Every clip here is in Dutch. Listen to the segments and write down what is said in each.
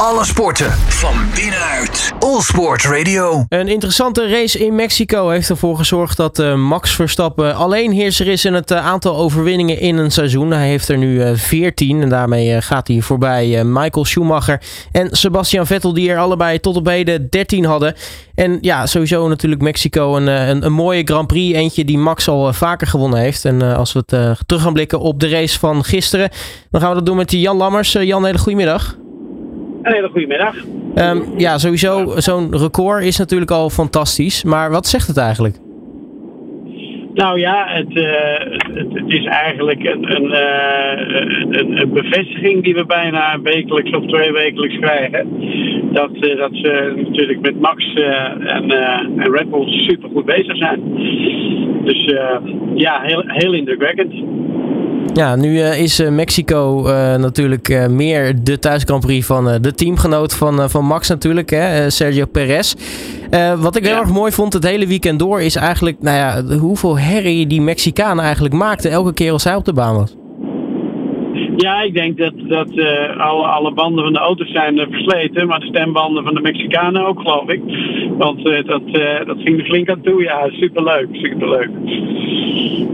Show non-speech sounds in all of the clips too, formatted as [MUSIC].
Alle sporten van binnenuit. All Sport Radio. Een interessante race in Mexico heeft ervoor gezorgd dat uh, Max Verstappen alleen heerser is in het uh, aantal overwinningen in een seizoen. Hij heeft er nu uh, 14 en daarmee gaat hij voorbij Michael Schumacher en Sebastian Vettel die er allebei tot op heden 13 hadden. En ja, sowieso natuurlijk Mexico een, een, een mooie Grand Prix. Eentje die Max al vaker gewonnen heeft. En als we het terug gaan blikken op de race van gisteren, dan gaan we dat doen met Jan Lammers. Jan, hele goedemiddag. Een hele goede middag. Um, ja, sowieso, zo'n record is natuurlijk al fantastisch. Maar wat zegt het eigenlijk? Nou ja, het, uh, het, het, is eigenlijk een, een, uh, een, een, bevestiging die we bijna wekelijks of twee wekelijks krijgen. Dat, uh, dat ze natuurlijk met Max en, en Red Bull super goed bezig zijn. Dus ja, heel, heel indrukwekkend. Ja, nu uh, is uh, Mexico uh, natuurlijk meer de thuis Grand Prix van de teamgenoot van, van Max natuurlijk, hè, Sergio Perez. wat ik heel erg mooi vond het hele weekend door is eigenlijk nou ja, hoeveel herrie die Mexicanen eigenlijk maakten elke keer als hij op de baan was. Ja, ik denk dat, dat uh, alle, alle banden van de auto's zijn uh, versleten, maar de stembanden van de Mexicanen ook, geloof ik. Want uh, dat, dat ging er flink aan toe. Ja, superleuk, superleuk.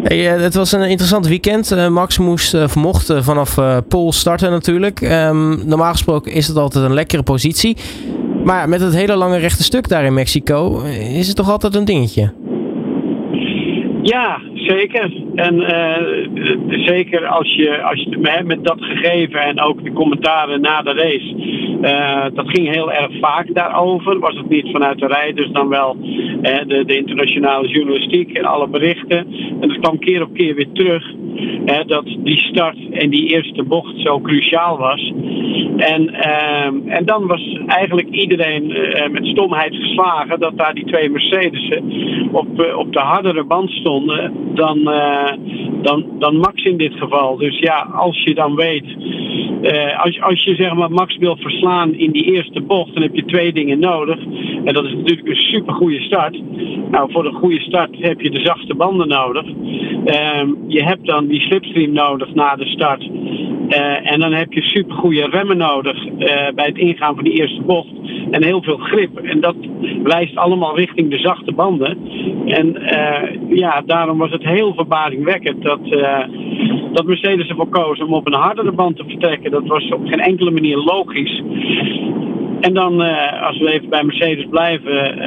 Hey, het was een interessant weekend. Max moest, vermocht vanaf Pol starten natuurlijk. Um, normaal gesproken is het altijd een lekkere positie. Maar met het hele lange rechte stuk daar in Mexico is het toch altijd een dingetje? Ja, zeker. En uh, zeker als je, als je met dat gegeven en ook de commentaren na de race. Uh, dat ging heel erg vaak daarover. Was het niet vanuit de rijders, dan wel uh, de, de, internationale journalistiek en alle berichten. En dat kwam keer op keer weer terug. dat die start en die eerste bocht zo cruciaal was. En, en dan was eigenlijk iedereen met stomheid geslagen dat daar die twee Mercedes'en op, op de hardere band stonden dan, dan, dan Max in dit geval. Dus ja, als je dan weet, uh, als, als je zeg maar Max wil verslaan in die eerste bocht, dan heb je twee dingen nodig. En dat is natuurlijk een super goede start. Nou, voor een goede start heb je de zachte banden nodig. Uh, je hebt dan die slipstream nodig na de start. Uh, en dan heb je super goede remmen nodig bij het ingaan van die eerste bocht. En heel veel grip. En dat wijst allemaal richting de zachte banden. En ja, daarom was het heel verbazingwekkend dat, dat Mercedes ervoor koos om op een hardere band te vertrekken. Dat was op geen enkele manier logisch. En dan, als we even bij Mercedes blijven, uh,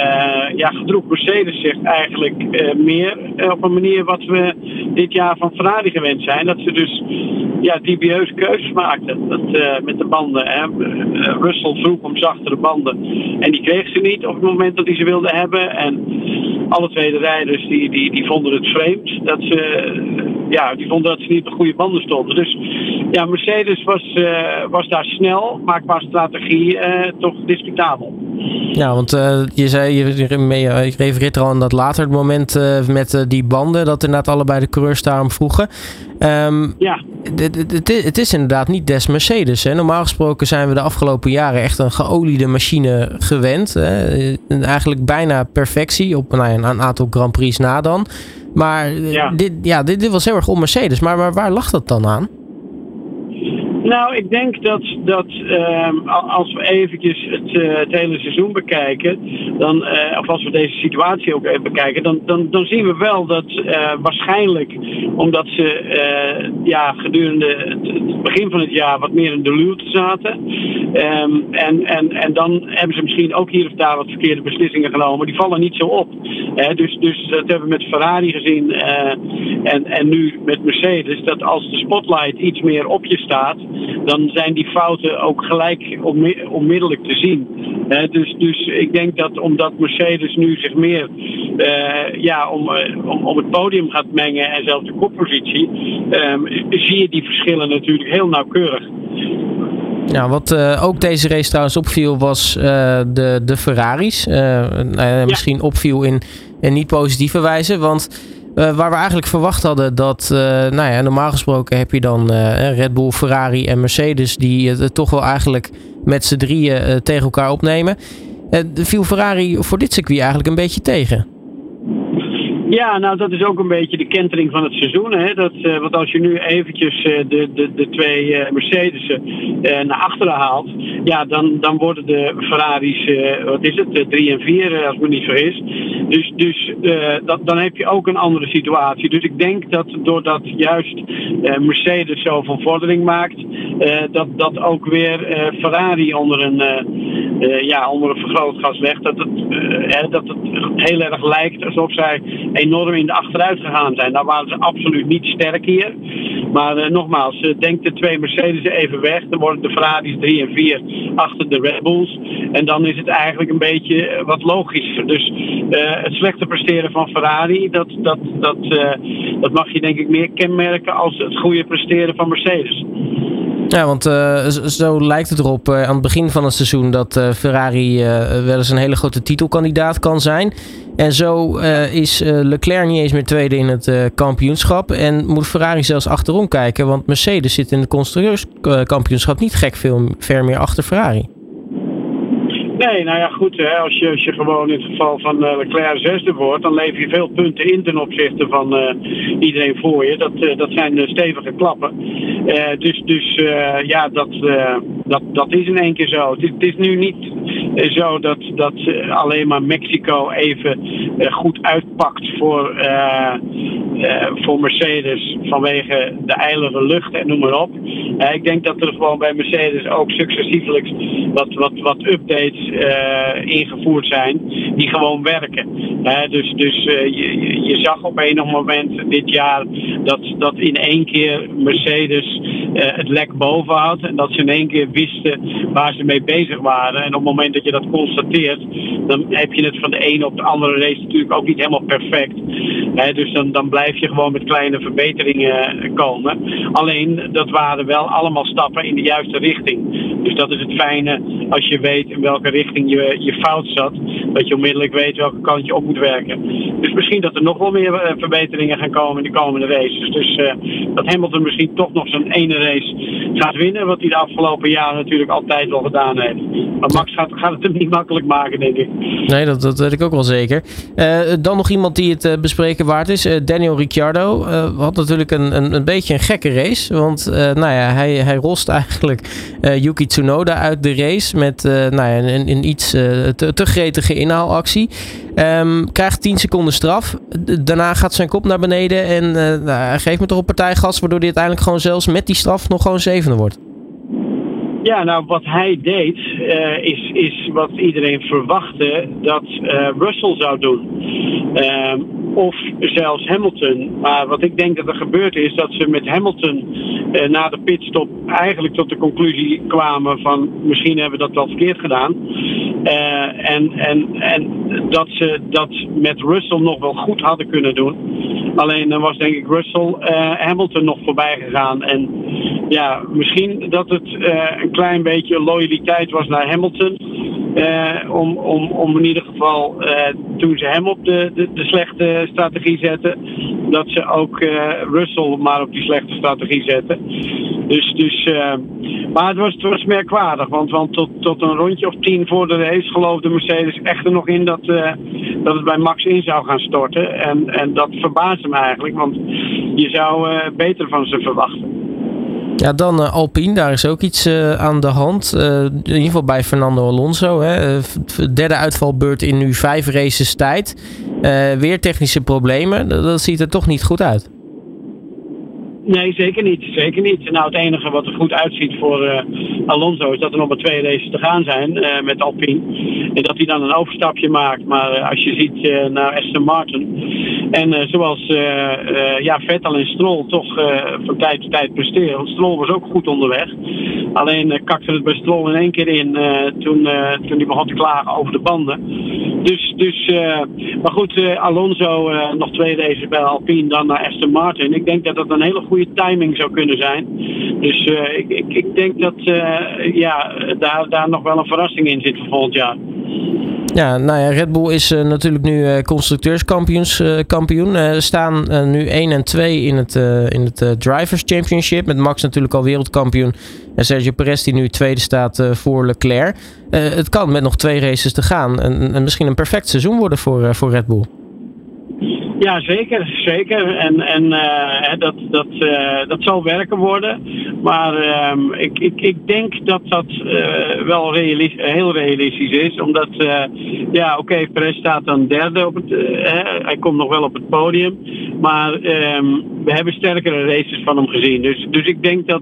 ja, gedroeg Mercedes zich eigenlijk meer op een manier wat we dit jaar van Ferrari gewend zijn. Dat ze dus ja, dubieuze keuzes maakten dat, met de banden. Hè. Russell vroeg om zachtere banden en die kreeg ze niet op het moment dat hij ze wilde hebben. En alle tweede rijders die, die, die vonden het vreemd dat ze, ja, die vonden dat ze niet op goede banden stonden. Dus ja, Mercedes was, uh, was daar snel, maar qua strategie toch discutabel. Ja, want uh, je zei, je, je refereert er al aan dat later het moment met die banden, dat inderdaad allebei de coureurs daarom vroegen. Um, ja. Het is inderdaad niet des Mercedes. Hè. Normaal gesproken zijn we de afgelopen jaren echt een geoliede machine gewend. Hè. Eigenlijk bijna perfectie op nou, een aantal Grand Prix na dan. Maar ja. Dit, ja, dit, dit was heel erg on Mercedes. Maar, maar waar lag dat dan aan? Nou, ik denk dat, dat uh, als we eventjes het, uh, het, hele seizoen bekijken, dan, uh, of als we deze situatie ook even bekijken, dan, dan, dan zien we wel dat uh, waarschijnlijk, omdat ze ja, gedurende het, begin van het jaar wat meer in de luwte zaten, um, en, en, en dan hebben ze misschien ook hier of daar wat verkeerde beslissingen genomen, die vallen niet zo op. dus, dus dat hebben we met Ferrari gezien en, en nu met Mercedes, dat als de spotlight iets meer op je staat, dan zijn die fouten ook gelijk onmiddellijk te zien. dus, dus ik denk dat omdat Mercedes nu zich meer uh, ja, om, uh, om, om het podium gaat mengen en zelfs de koppositie, um, zie je die verschillen natuurlijk heel nauwkeurig. Ja, wat uh, ook deze race trouwens opviel was de, de Ferraris. Misschien opviel in, in niet positieve wijze, want uh, waar we eigenlijk verwacht hadden dat, uh, nou ja, normaal gesproken heb je dan uh, Red Bull, Ferrari en Mercedes die het toch wel eigenlijk met z'n drieën tegen elkaar opnemen. viel Ferrari voor dit circuit eigenlijk een beetje tegen? Ja, nou dat is ook een beetje de kentering van het seizoen. Hè? Dat, uh, want als je nu eventjes uh, de, de, de twee uh, Mercedes'en naar achteren haalt, ja, dan, dan worden de Ferraris, wat is het, 3 en 4 als ik me niet vergis. Dus, dus dat, dan heb je ook een andere situatie. Dus ik denk dat doordat juist Mercedes zo van vordering maakt, dat, dat ook weer Ferrari onder een, ja, onder een vergrootgas legt. Dat het, dat het heel erg lijkt alsof zij enorm in de achteruit gegaan zijn. Daar waren ze absoluut niet sterk hier. Maar uh, nogmaals, uh, denk de twee Mercedes even weg. Dan worden de Ferraris 3 en 4 achter de Red Bulls. En dan is het eigenlijk een beetje eh, wat logischer. Dus het slechte presteren van Ferrari, dat, dat, dat, dat mag je denk ik meer kenmerken als het goede presteren van Mercedes. Ja, want zo lijkt het erop aan het begin van het seizoen dat Ferrari wel eens een hele grote titelkandidaat kan zijn. En zo is Leclerc niet eens meer tweede in het kampioenschap. En moet Ferrari zelfs achterom kijken, want Mercedes zit in het constructeurskampioenschap niet gek veel ver meer achter Ferrari. Nee, nou ja, goed. Hè. Als, je, als je gewoon in het geval van uh, Leclerc zesde wordt, dan lever je veel punten in ten opzichte van iedereen voor je. Dat, dat zijn stevige klappen. dus dus ja, dat, dat, dat is in één keer zo. Het is nu niet zo dat, dat alleen maar Mexico even goed uitpakt voor, voor Mercedes vanwege de ijlige lucht en noem maar op. ik denk dat er gewoon bij Mercedes ook successievelijk wat, wat, wat updates ingevoerd zijn die gewoon werken. dus dus je, je, zag op enig moment dit jaar dat, dat in één keer Mercedes het lek boven had en dat ze in één keer wisten waar ze mee bezig waren. En op het moment dat je dat constateert, dan heb je het van de ene op de andere race natuurlijk ook niet helemaal perfect. dus dan, dan blijf je gewoon met kleine verbeteringen komen. Alleen dat waren wel allemaal stappen in de juiste richting. Dus dat is het fijne als je weet in welke richting je, je fout zat. Dat je onmiddellijk weet welke kant je op moet werken. Dus misschien dat er nog wel meer eh, verbeteringen gaan komen in de komende races. Dus uh, dat Hamilton misschien toch nog zijn ene race gaat winnen. Wat hij de afgelopen jaren natuurlijk altijd wel gedaan heeft. Maar Max gaat, gaat het niet makkelijk maken, denk ik. Nee, dat, dat weet ik ook wel zeker. Uh, dan nog iemand die het bespreken waard is. Daniel Ricciardo had natuurlijk een, een, een beetje een gekke race. Want nou ja, hij, hij rost [LAUGHS] eigenlijk Yuki Tsunoda uit de race met nou ja, een, een iets te, te gretige inhaalactie. Um, krijgt 10 seconden straf. Daarna gaat zijn kop naar beneden en nou, geeft me toch een partijgas, waardoor hij uiteindelijk gewoon zelfs met die straf nog gewoon zevende wordt. Ja, nou wat hij deed uh, is, is wat iedereen verwachtte dat uh, Russell zou doen. Uh, of zelfs Hamilton. Maar wat ik denk dat er gebeurd is, dat ze met Hamilton na de pitstop eigenlijk tot de conclusie kwamen van misschien hebben we dat wel verkeerd gedaan. en, en, en dat ze dat met Russell nog wel goed hadden kunnen doen. Alleen dan was denk ik Russell Hamilton nog voorbij gegaan. En ja, misschien dat het een klein beetje loyaliteit was naar Hamilton. Uh, om, om, om in ieder geval, uh, toen ze hem op de, de, de, slechte strategie zetten, dat ze ook Russell maar op die slechte strategie zetten. Dus, dus, maar het was, het was merkwaardig, want, want tot, tot een rondje of tien voor de race geloofde Mercedes echt er nog in dat, dat het bij Max in zou gaan storten. En, en dat verbaasde me eigenlijk, want je zou beter van ze verwachten. Ja, dan uh, Alpine, daar is ook iets uh, aan de hand. Uh, in ieder geval bij Fernando Alonso. Hè. derde uitvalbeurt in nu vijf races tijd. weer technische problemen. Dat ziet er toch niet goed uit. Nee, zeker niet. Zeker niet. Nou, het enige wat er goed uitziet voor uh, Alonso is dat er nog maar twee races te gaan zijn uh, met Alpine. En dat hij dan een overstapje maakt. Maar uh, als je ziet naar Aston Martin. En zoals ja, Vettel en Stroll toch van tijd tot tijd presteren. Want Stroll was ook goed onderweg. Alleen kakte het bij Stroll in één keer in toen, toen hij begon te klagen over de banden. Dus, dus maar goed, Alonso nog twee races bij Alpine, dan naar Aston Martin. Ik denk dat dat een hele goede goede timing zou kunnen zijn. Dus uh, ik, ik, ik, denk dat uh, ja, daar, daar nog wel een verrassing in zit voor volgend jaar. Ja, nou ja, Red Bull is uh, natuurlijk nu constructeurskampioen. staan nu 1 en 2 in het, in het Drivers Championship. Met Max natuurlijk al wereldkampioen. En Sergio Perez die nu tweede staat voor Leclerc. het kan met nog twee races te gaan. En misschien een perfect seizoen worden voor, voor Red Bull. Ja, zeker. zeker. En, en uh, dat, dat, uh, dat zal werken worden. Maar uh, ik, ik, ik denk dat dat uh, wel heel realistisch is. Omdat, ja, oké, okay, Perez staat dan derde op het. hij komt nog wel op het podium. Maar ehm, we hebben sterkere races van hem gezien. Dus, dus ik denk dat,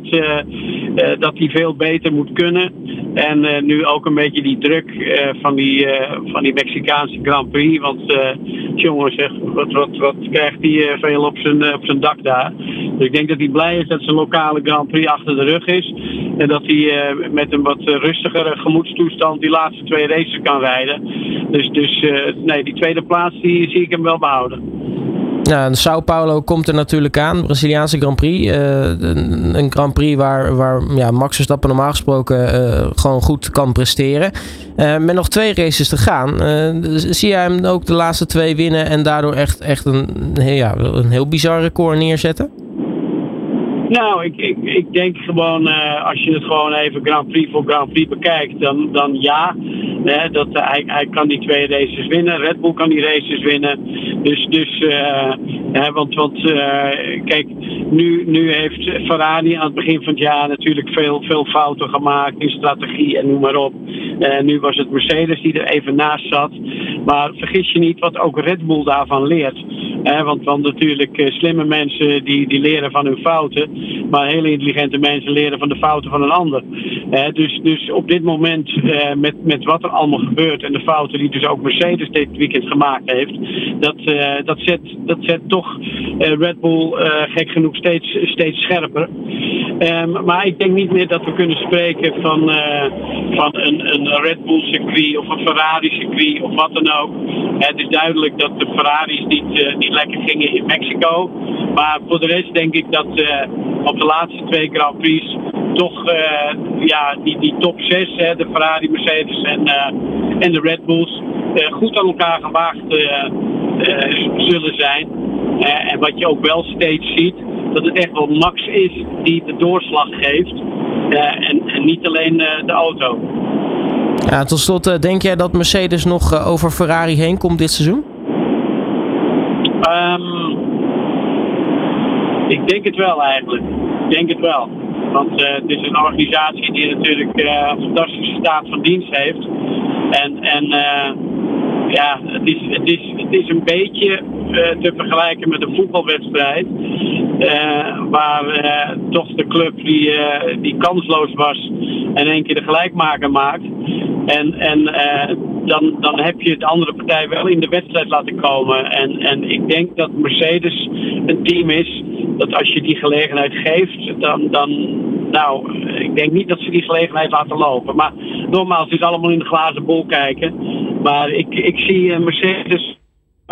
dat hij veel beter moet kunnen. En nu ook een beetje die druk van, die, van die Mexicaanse Grand Prix. Want jongens, zeg, wat, wat, wat krijgt hij veel op zijn, op zijn dak daar. Dus ik denk dat hij blij is dat zijn lokale Grand Prix achter de rug is. En dat hij uh, met een wat rustigere gemoedstoestand die laatste twee races kan rijden. Dus, dus nee, die tweede plaats die zie ik hem wel behouden. Ja, Sao Paulo komt er natuurlijk aan, Braziliaanse Grand Prix. Uh, een, Grand Prix waar, waar ja, Max Verstappen normaal gesproken uh, gewoon goed kan presteren. Uh, met nog twee races te gaan, zie jij hem ook de laatste twee winnen en daardoor echt, echt een, ja, een heel bizar record neerzetten? Nou, ik, ik, ik denk gewoon, als je het gewoon even Grand Prix voor Grand Prix bekijkt, dan, dan ja. Hè, dat, hij, hij kan die twee races winnen. Red Bull kan die races winnen. Dus, dus hè, want, want uh, kijk, nu, nu heeft Ferrari aan het begin van het jaar natuurlijk veel, veel fouten gemaakt in strategie en noem maar op. Uh, nu was het Mercedes die er even naast zat. Maar vergis je niet wat ook Red Bull daarvan leert. want, want natuurlijk slimme mensen die, die leren van hun fouten. Maar hele intelligente mensen leren van de fouten van een ander. dus, dus op dit moment, met, met wat er allemaal gebeurt en de fouten die dus ook Mercedes dit weekend gemaakt heeft, dat, dat, zet, dat zet toch Red Bull gek genoeg steeds, steeds scherper. Um, maar ik denk niet meer dat we kunnen spreken van, van een, een Red Bull circuit of een Ferrari circuit of wat dan ook. Het is duidelijk dat de Ferraris niet, niet lekker gingen in Mexico. Maar voor de rest denk ik dat op de laatste twee Grand Prix toch ja, die, die top 6, hè, de Ferrari, Mercedes en, en de Red Bulls, goed aan elkaar gewaagd zullen zijn. en wat je ook wel steeds ziet, dat het echt wel Max is die de doorslag geeft. Uh, en, en, niet alleen de auto. Ja, tot slot, denk jij dat Mercedes nog over Ferrari heen komt dit seizoen? Um, ik denk het wel eigenlijk. Ik denk het wel. Want het is een organisatie die natuurlijk een fantastische staat van dienst heeft. En, en ja, het is, het, is, het is een beetje te vergelijken met een voetbalwedstrijd. Uh, waar uh, toch de club die, die kansloos was en één keer de gelijkmaker maakt. En, en dan, dan heb je de andere partij wel in de wedstrijd laten komen. En, en ik denk dat Mercedes een team is dat als je die gelegenheid geeft, dan, dan nou, ik denk niet dat ze die gelegenheid laten lopen. Maar nogmaals, het is allemaal in de glazen bol kijken. Maar ik, ik zie Mercedes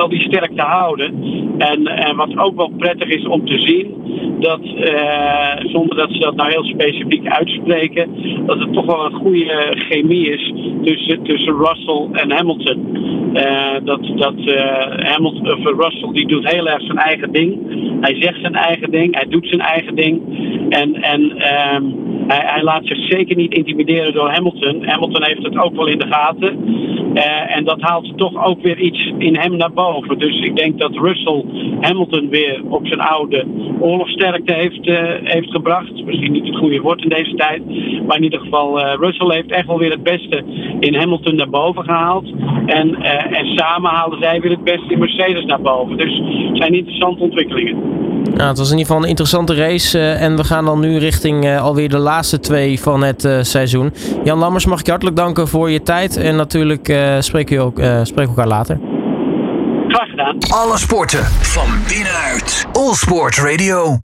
wel die sterkte houden. En, en wat ook wel prettig is om te zien, dat uh, zonder dat ze dat nou heel specifiek uitspreken, dat het toch wel een goede chemie is tussen, tussen Russell en Hamilton. Uh, dat dat uh, Hamilton, of Russell die doet heel erg zijn eigen ding. Hij zegt zijn eigen ding, hij doet zijn eigen ding. En, en um, hij, hij, laat zich zeker niet intimideren door Hamilton. Hamilton heeft het ook wel in de gaten. En dat haalt toch ook weer iets in hem naar boven. Dus ik denk dat Russell Hamilton weer op zijn oude oorlogsterkte heeft, uh, heeft gebracht. Misschien niet het goede woord in deze tijd. Maar in ieder geval, uh, Russell heeft echt wel weer het beste in Hamilton naar boven gehaald. En, en samen haalden zij weer het beste in Mercedes naar boven. Dus het zijn interessante ontwikkelingen. Nou, het was in ieder geval een interessante race. En we gaan dan nu richting uh, alweer de laatste twee van het seizoen. Jan Lammers, mag ik je hartelijk danken voor je tijd. En natuurlijk spreken we elkaar later. Graag gedaan. Alle sporten van binnenuit. All Sport Radio.